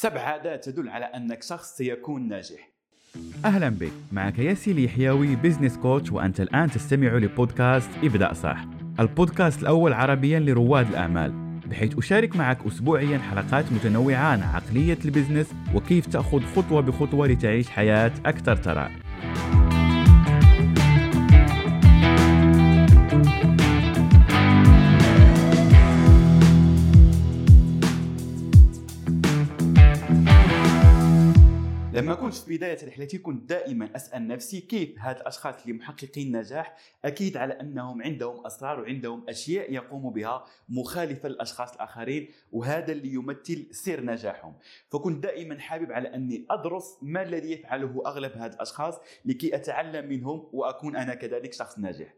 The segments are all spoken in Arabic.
سبع عادات تدل على أنك شخص سيكون ناجح. أهلا بك معك ياسي اليحيوي business coach وأنت الآن تستمع لبودكاست ابدأ صح. البودكاست الأول عربيا لرواد الأعمال بحيث أشارك معك أسبوعيا حلقات متنوعة عن عقلية ال business وكيف تأخذ خطوة بخطوة لتعيش حياة أكثر ثراء لما كنت في بداية رحلتي كنت دائما أسأل نفسي كيف هاد الأشخاص اللي محققين نجاح أكيد على أنهم عندهم أسرار وعندهم أشياء يقوموا بها مخالفة للأشخاص الآخرين وهذا اللي يمثل سر نجاحهم. فكنت دائما حابب على أني أدرس ما الذي يفعله أغلب هاد الأشخاص لكي أتعلم منهم وأكون أنا كذلك شخص ناجح.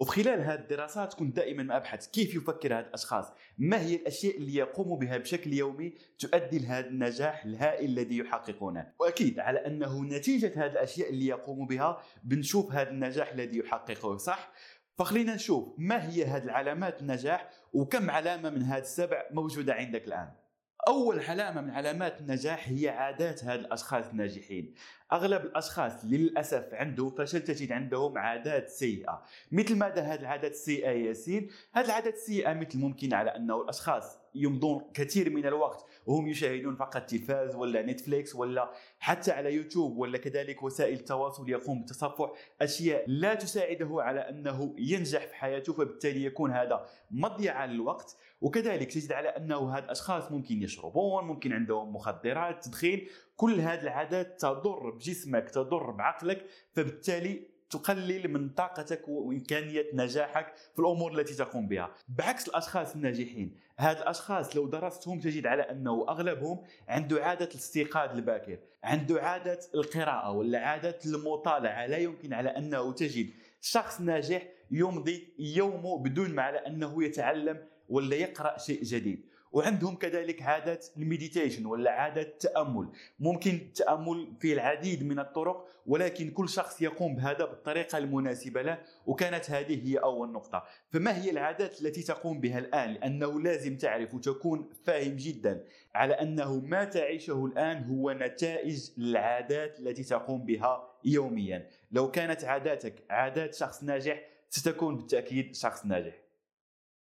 وفي خلال هذه الدراسات كنت دائما ما أبحث كيف يفكر هذا الأشخاص ما هي الأشياء اللي يقوموا بها بشكل يومي تؤدي لهذا النجاح الهائل الذي يحققونه. وأكيد على أنه نتيجة هذه الأشياء اللي يقوموا بها بنشوف هذا النجاح الذي يحققه صح؟ فخلينا نشوف ما هي هذه العلامات النجاح وكم علامة من هذه السبع موجودة عندك الآن. أول علامة من علامات النجاح هي عادات هاد الأشخاص الناجحين. أغلب الأشخاص للأسف عنده فشل تجد عندهم عادات سيئة. مثل ماذا هذه العادات السيئة ياسين؟ هذه العادات السيئة مثل ممكن على أنه الأشخاص يمضون كثير من الوقت وهم يشاهدون فقط تلفاز ولا نتفليكس ولا حتى على يوتيوب ولا كذلك وسائل التواصل يقوم بتصفح أشياء لا تساعده على أنه ينجح في حياته فبالتالي يكون هذا مضيعه للوقت. وكذلك تجد على أنه هاد الأشخاص ممكن يشربون ممكن عندهم مخدرات تدخين. كل هذه العادات تضر بجسمك تضر بعقلك فبالتالي تقلل من طاقتك وإمكانية نجاحك في الأمور التي تقوم بها. بعكس الأشخاص الناجحين هاد الأشخاص لو درستهم تجد على أنه أغلبهم عنده عادة الاستيقاظ الباكر عنده عادة القراءة ولا عادة المطالعة. لا يمكن على أنه تجد شخص ناجح يمضي يومه بدون ما على أنه يتعلم ولا يقرأ شيء جديد. وعندهم كذلك عادة المديتيشن ولا عادة التأمل. ممكن التأمل في العديد من الطرق ولكن كل شخص يقوم بهذا بالطريقة المناسبة له وكانت هذه هي أول نقطة. فما هي العادات التي تقوم بها الآن؟ لأنه لازم تعرف وتكون فاهم جدا على أنه ما تعيشه الآن هو نتائج العادات التي تقوم بها يوميا. لو كانت عاداتك عادات شخص ناجح ستكون بالتأكيد شخص ناجح.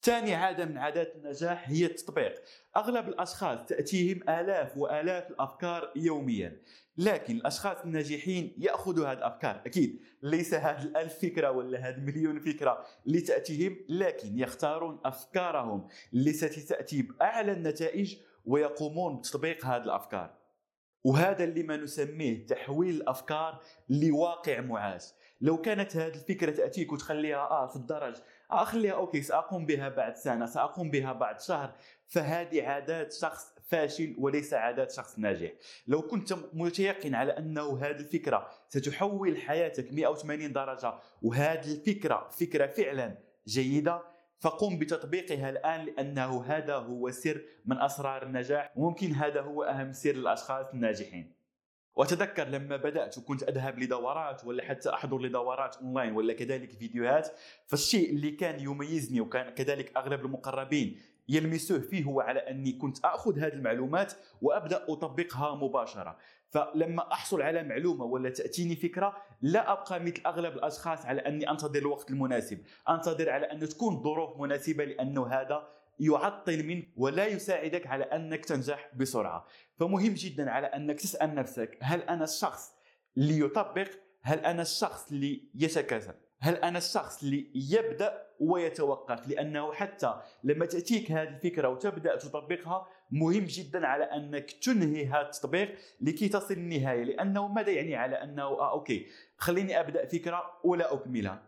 ثاني عادة من عادات النجاح هي التطبيق. أغلب الأشخاص تأتيهم آلاف وآلاف الأفكار يوميا لكن الأشخاص الناجحين يأخذوا هذه الأفكار. أكيد ليس هذه الألف فكرة ولا هذه مليون فكرة اللي تأتيهم لكن يختارون أفكارهم. التي تأتي بأعلى النتائج ويقومون بتطبيق هذه الأفكار. وهذا اللي ما نسميه تحويل الأفكار لواقع معاش. لو كانت هذه الفكرة تأتيك وتخليها آه في الدرج اخليها أوكي سأقوم بها بعد سنة سأقوم بها بعد شهر. فهذه عادات شخص فاشل وليس عادات شخص ناجح. لو كنت متيقن على أنه هذه الفكرة ستحول حياتك 180 درجة وهذه الفكرة فكرة فعلا جيدة فقم بتطبيقها الآن لأنه هذا هو سر من أسرار النجاح وممكن هذا هو أهم سر للأشخاص الناجحين. وأتذكر لما بدأت وكنت أذهب لدورات ولا حتى أحضر لدورات أونلاين ولا كذلك فيديوهات فالشيء اللي كان يميزني وكان كذلك أغلب المقربين يلمسوه فيه هو على أني كنت آخذ هذه المعلومات وأبدأ أطبقها مباشرة. فلما أحصل على معلومة ولا تأتيني فكرة لا أبقى مثل أغلب الأشخاص على أني أنتظر الوقت المناسب. أنتظر على أن تكون ظروف مناسبة لأنه هذا يعطل منك ولا يساعدك على أنك تنجح بسرعة. فمهم جدا على أنك تسأل نفسك هل أنا الشخص اللي يطبق؟ هل أنا الشخص اللي يتكاسل هل أنا الشخص اللي يبدأ ويتوقف؟ لأنه حتى لما تأتيك هذه الفكرة وتبدأ تطبقها مهم جدا على أنك تنهي هذا التطبيق لكي تصل للنهايه لأنه ماذا يعني على أنه آه أوكي خليني أبدأ فكرة ولا أكملها؟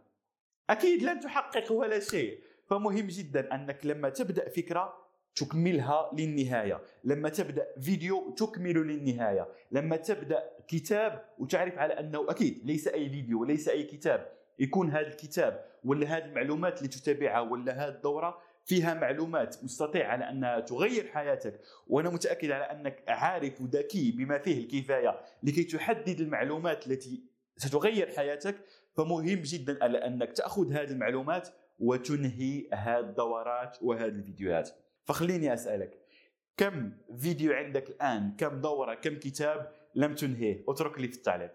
أكيد لن تحقق ولا شيء. فمهم جدا أنك لما تبدأ فكرة تكملها للنهاية. لما تبدأ فيديو تكمل للنهاية. لما تبدأ كتاب وتعرف على أنه أكيد ليس أي فيديو وليس أي كتاب. يكون هذا الكتاب ولا هذه المعلومات اللي تتابعها ولا هذه الدورة فيها معلومات مستطيع على أنها تغير حياتك. وأنا متأكد على أنك عارف وذكي بما فيه الكفاية لكي تحدد المعلومات التي ستغير حياتك. فمهم جدا على أنك تأخذ هذه المعلومات وتنهي هذه الدورات وهذه الفيديوهات. فخليني أسألك كم فيديو عندك الآن؟ كم دورة؟ كم كتاب لم تنهيه؟ اترك لي في التعليق.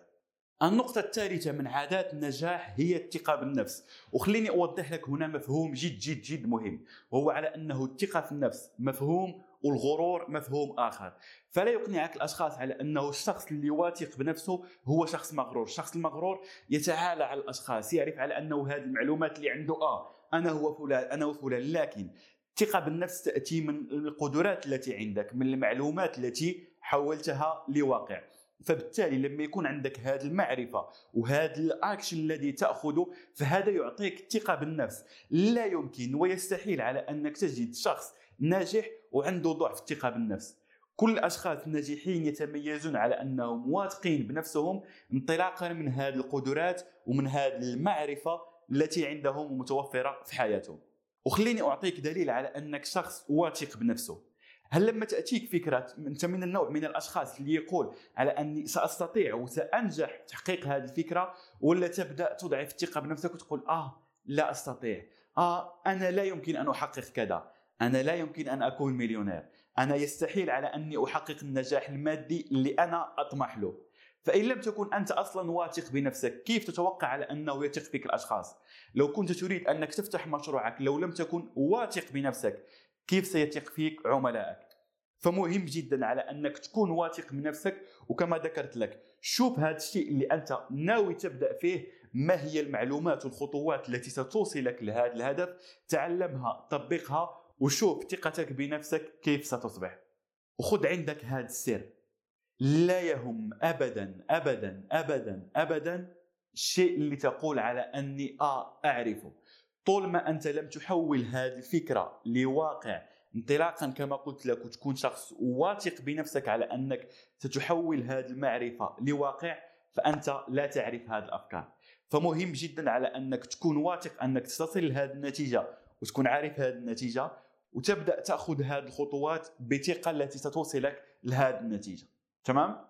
النقطة الثالثة من عادات النجاح هي الثقة بالنفس. وخليني أوضح لك هنا مفهوم جد جد جد مهم. وهو على أنه الثقة في النفس مفهوم والغرور مفهوم آخر. فلا يقنعك الأشخاص على أنه الشخص اللي واثق بنفسه هو شخص مغرور. الشخص المغرور يتعالى على الأشخاص يعرف على أنه هذه المعلومات اللي عنده آه أنا هو فلان أنا وفلان لكن الثقة بالنفس تأتي من القدرات التي عندك من المعلومات التي حولتها لواقع. فبالتالي لما يكون عندك هذه المعرفة وهذا الأكشن الذي تأخذه فهذا يعطيك ثقة بالنفس. لا يمكن ويستحيل على أنك تجد شخص ناجح وعنده ضعف الثقة بالنفس كل الأشخاص الناجحين يتميزون على أنهم واثقين بنفسهم انطلاقا من هذه القدرات ومن هذه المعرفة التي عندهم متوفره في حياتهم. وخليني أعطيك دليل على أنك شخص واثق بنفسه. هل لما تأتيك فكرة أنت من النوع من الأشخاص اللي يقول على أني سأستطيع وسأنجح تحقيق هذه الفكرة ولا تبدأ تضعف الثقة بنفسك وتقول آه لا أستطيع آه أنا لا يمكن أن أحقق كذا أنا لا يمكن أن أكون مليونير. أنا يستحيل على أني أحقق النجاح المادي اللي أنا أطمح له. فإن لم تكن أنت أصلا واثق بنفسك كيف تتوقع على أنه يثق فيك الأشخاص؟ لو كنت تريد أنك تفتح مشروعك لو لم تكن واثق بنفسك كيف سيثق فيك عملائك؟ فمهم جدا على أنك تكون واثق من نفسك. وكما ذكرت لك شوف هذا الشيء اللي أنت ناوي تبدأ فيه. ما هي المعلومات والخطوات التي ستوصلك لهذا الهدف؟ تعلمها طبقها وشوف ثقتك بنفسك كيف ستصبح. وخذ عندك هذا السر. لا يهم ابدا ابدا ابدا ابدا الشيء اللي تقول على أني آه أعرفه. طول ما أنت لم تحول هذه الفكرة لواقع انطلاقا كما قلت لك وتكون شخص واثق بنفسك على أنك ستحول هذه المعرفة لواقع فأنت لا تعرف هذه الأفكار. فمهم جدا على أنك تكون واثق أنك تصل لهذه النتيجة وتكون عارف هذه النتيجة وتبدأ تأخذ هذه الخطوات بثقة التي ستوصلك لهذه النتيجة. تمام؟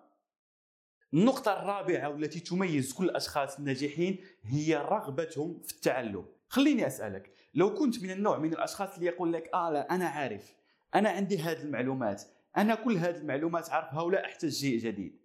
النقطة الرابعة والتي تميز كل الأشخاص الناجحين هي رغبتهم في التعلم. خليني أسألك لو كنت من النوع من الأشخاص اللي يقول لك آه لا أنا عارف أنا عندي هذه المعلومات أنا كل هذه المعلومات عارفها ولا أحتاج شيء جديد.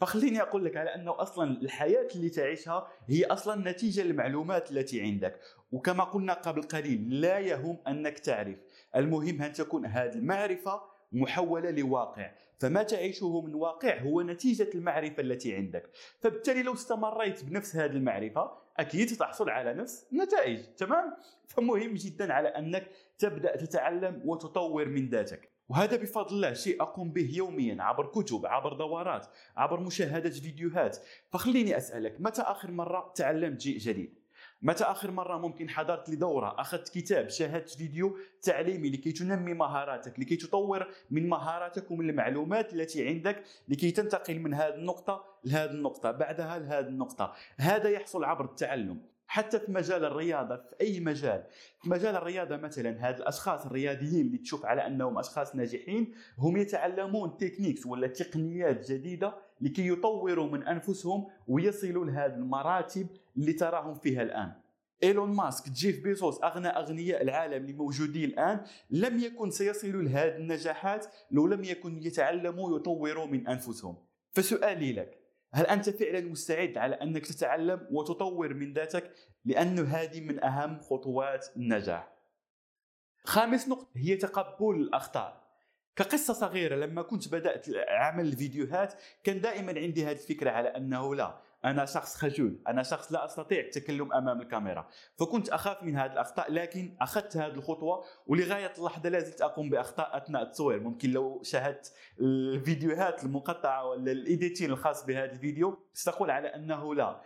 فخليني أقول لك على أنه أصلا الحياة اللي تعيشها هي أصلا نتيجة للمعلومات التي عندك. وكما قلنا قبل قليل لا يهم أنك تعرف. المهم أن تكون هذه المعرفة محولة لواقع. فما تعيشه من واقع هو نتيجة المعرفة التي عندك. فبالتالي لو استمريت بنفس هذه المعرفة أكيد تحصل على نفس النتائج تمام؟ فمهم جدا على أنك تبدأ تتعلم وتطور من ذاتك. وهذا بفضل الله شيء أقوم به يوميا عبر كتب عبر دورات عبر مشاهدة فيديوهات. فخليني أسألك متى آخر مرة تعلمت شيء جديد؟ متى آخر مرة ممكن حضرت لدورة؟ أخذت كتاب شاهدت فيديو تعليمي لكي تنمي مهاراتك لكي تطور من مهاراتك ومن المعلومات التي عندك لكي تنتقل من هذه النقطة لهذه النقطة بعدها لهذه النقطة. هذا يحصل عبر التعلم. حتى في مجال الرياضة في أي مجال؟ في مجال الرياضة مثلا هاد الأشخاص الرياضيين اللي تشوف على أنهم أشخاص ناجحين هم يتعلمون techniques ولا تقنيات جديدة لكي يطوروا من أنفسهم ويصلوا لهذه المراتب اللي تراهم فيها الآن. إيلون ماسك جيف بيزوس أغنى أغنياء العالم اللي موجودين الآن لم يكن سيصلوا لهذه النجاحات لو لم يكن يتعلموا ويطوروا من أنفسهم. فسؤالي لك هل أنت فعلا مستعد على أنك تتعلم وتطور من ذاتك؟ لأن هذه من أهم خطوات النجاح. خامس نقطة هي تقبل الأخطاء. كقصة صغيرة لما كنت بدأت عمل الفيديوهات كان دائما عندي هذه الفكرة على أنه لا أنا شخص خجول أنا شخص لا أستطيع التكلم أمام الكاميرا. فكنت أخاف من هذه الأخطاء لكن أخذت هذه الخطوة ولغاية اللحظة لا زلت أقوم بأخطاء أثناء التصوير. ممكن لو شاهدت الفيديوهات المقطعة ولا الإيديتين الخاص بهذا الفيديو ستقول على أنه لا.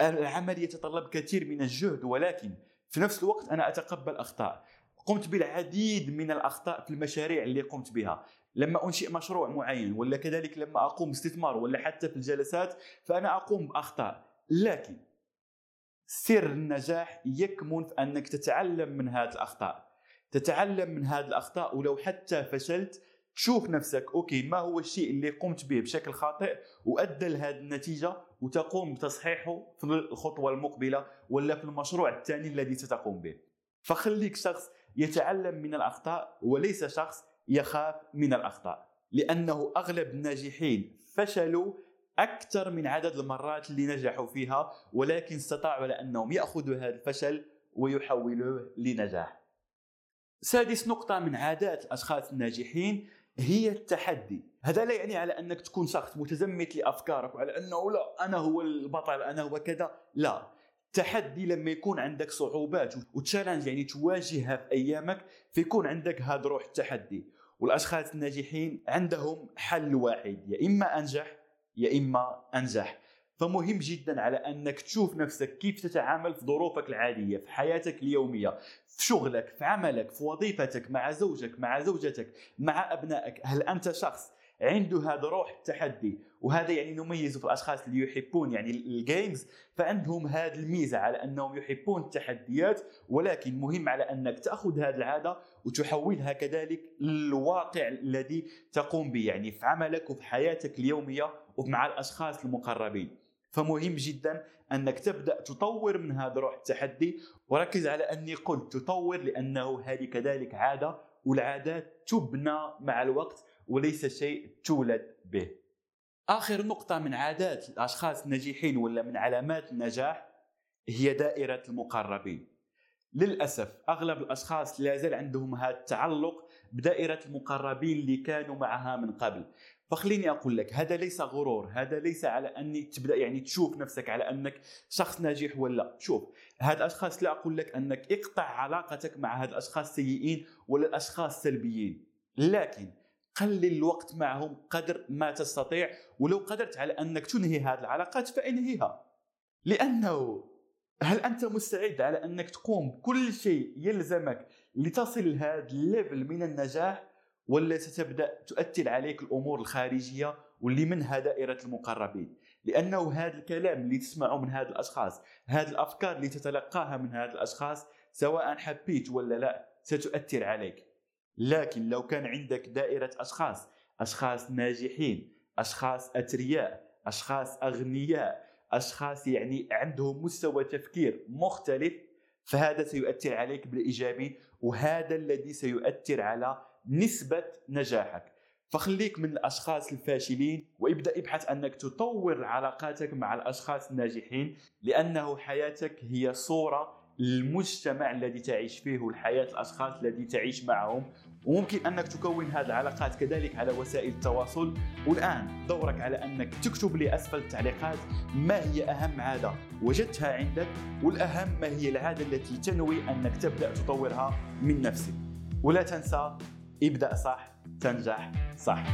العمل يتطلب كثير من الجهد ولكن في نفس الوقت أنا أتقبل أخطاء. قمت بالعديد من الأخطاء في المشاريع اللي قمت بها. لما أنشئ مشروع معين ولا كذلك لما أقوم باستثمار ولا حتى في الجلسات فأنا أقوم بأخطاء. لكن سر النجاح يكمن في أنك تتعلم من هذه الأخطاء. تتعلم من هذه الأخطاء ولو حتى فشلت تشوف نفسك أوكي ما هو الشيء اللي قمت به بشكل خاطئ وأدى لهذه النتيجة وتقوم بتصحيحه في الخطوة المقبلة ولا في المشروع الثاني الذي ستقوم به. فخليك شخص يتعلم من الأخطاء وليس شخص يخاف من الأخطاء لأنه أغلب الناجحين فشلوا أكثر من عدد المرات اللي نجحوا فيها ولكن استطاعوا على أنهم يأخذوا هذا الفشل ويحولوه لنجاح. سادس نقطة من عادات الأشخاص الناجحين هي التحدي هذا لا يعني على أنك تكون شخص متزمت لأفكارك وعلى أنه لا أنا هو البطل أنا هو كذا لا التحدي لما يكون عندك صعوبات وتشالنج يعني تواجهها في أيامك فيكون عندك هذا روح التحدي. والأشخاص الناجحين عندهم حل واحد يا إما أنجح يا إما أنجح. فمهم جدا على أنك تشوف نفسك كيف تتعامل في ظروفك العادية في حياتك اليومية في شغلك في عملك في وظيفتك مع زوجك مع زوجتك مع أبنائك. هل أنت شخص عنده هذا روح التحدي وهذا يعني نميز في الأشخاص اللي يحبون يعني الجيمز فعندهم هذه الميزة على أنهم يحبون التحديات ولكن مهم على أنك تأخذ هذه العادة وتحولها كذلك للواقع الذي تقوم به يعني في عملك وفي حياتك اليومية ومع الأشخاص المقربين. فمهم جدا أنك تبدأ تطور من هذا روح التحدي. وركز على أني قلت تطور لأنه هذه كذلك عادة والعادات تبنى مع الوقت. وليس شيء تولد به. آخر نقطة من عادات الأشخاص الناجحين ولا من علامات النجاح هي دائرة المقربين. للأسف أغلب الأشخاص لا زال عندهم هذا التعلق بدائرة المقربين اللي كانوا معها من قبل. فخليني أقول لك هذا ليس غرور هذا ليس على أني تبدأ يعني تشوف نفسك على أنك شخص ناجح ولا شوف هاد الأشخاص لا أقول لك أنك اقطع علاقتك مع هاد الأشخاص السيئين ولا الأشخاص السلبيين. لكن قلل الوقت معهم قدر ما تستطيع ولو قدرت على أنك تنهي هذه العلاقات فإنهيها. لأنه هل أنت مستعد على أنك تقوم بكل شيء يلزمك لتصل لهذا الليفل من النجاح ولا ستبدأ تؤثر عليك الأمور الخارجية واللي منها دائره المقربين؟ لأنه هذا الكلام اللي تسمعه من هذه الأشخاص هذه الأفكار اللي تتلقاها من هذه الأشخاص سواء حبيت ولا لا ستؤثر عليك. لكن لو كان عندك دائرة أشخاص أشخاص ناجحين أشخاص اثرياء أشخاص أغنياء أشخاص يعني عندهم مستوى تفكير مختلف فهذا سيؤثر عليك بالإيجابي وهذا الذي سيؤثر على نسبة نجاحك. فخليك من الأشخاص الفاشلين وابدأ ابحث أنك تطور علاقاتك مع الأشخاص الناجحين لأنه حياتك هي صورة المجتمع الذي تعيش فيه والحياة الأشخاص الذي تعيش معهم. وممكن أنك تكون هذه العلاقات كذلك على وسائل التواصل. والآن دورك على أنك تكتب لي أسفل التعليقات. ما هي أهم عادة وجدتها عندك؟ والأهم ما هي العادة التي تنوي أنك تبدأ تطورها من نفسك؟ ولا تنسى ابدأ صح تنجح صح.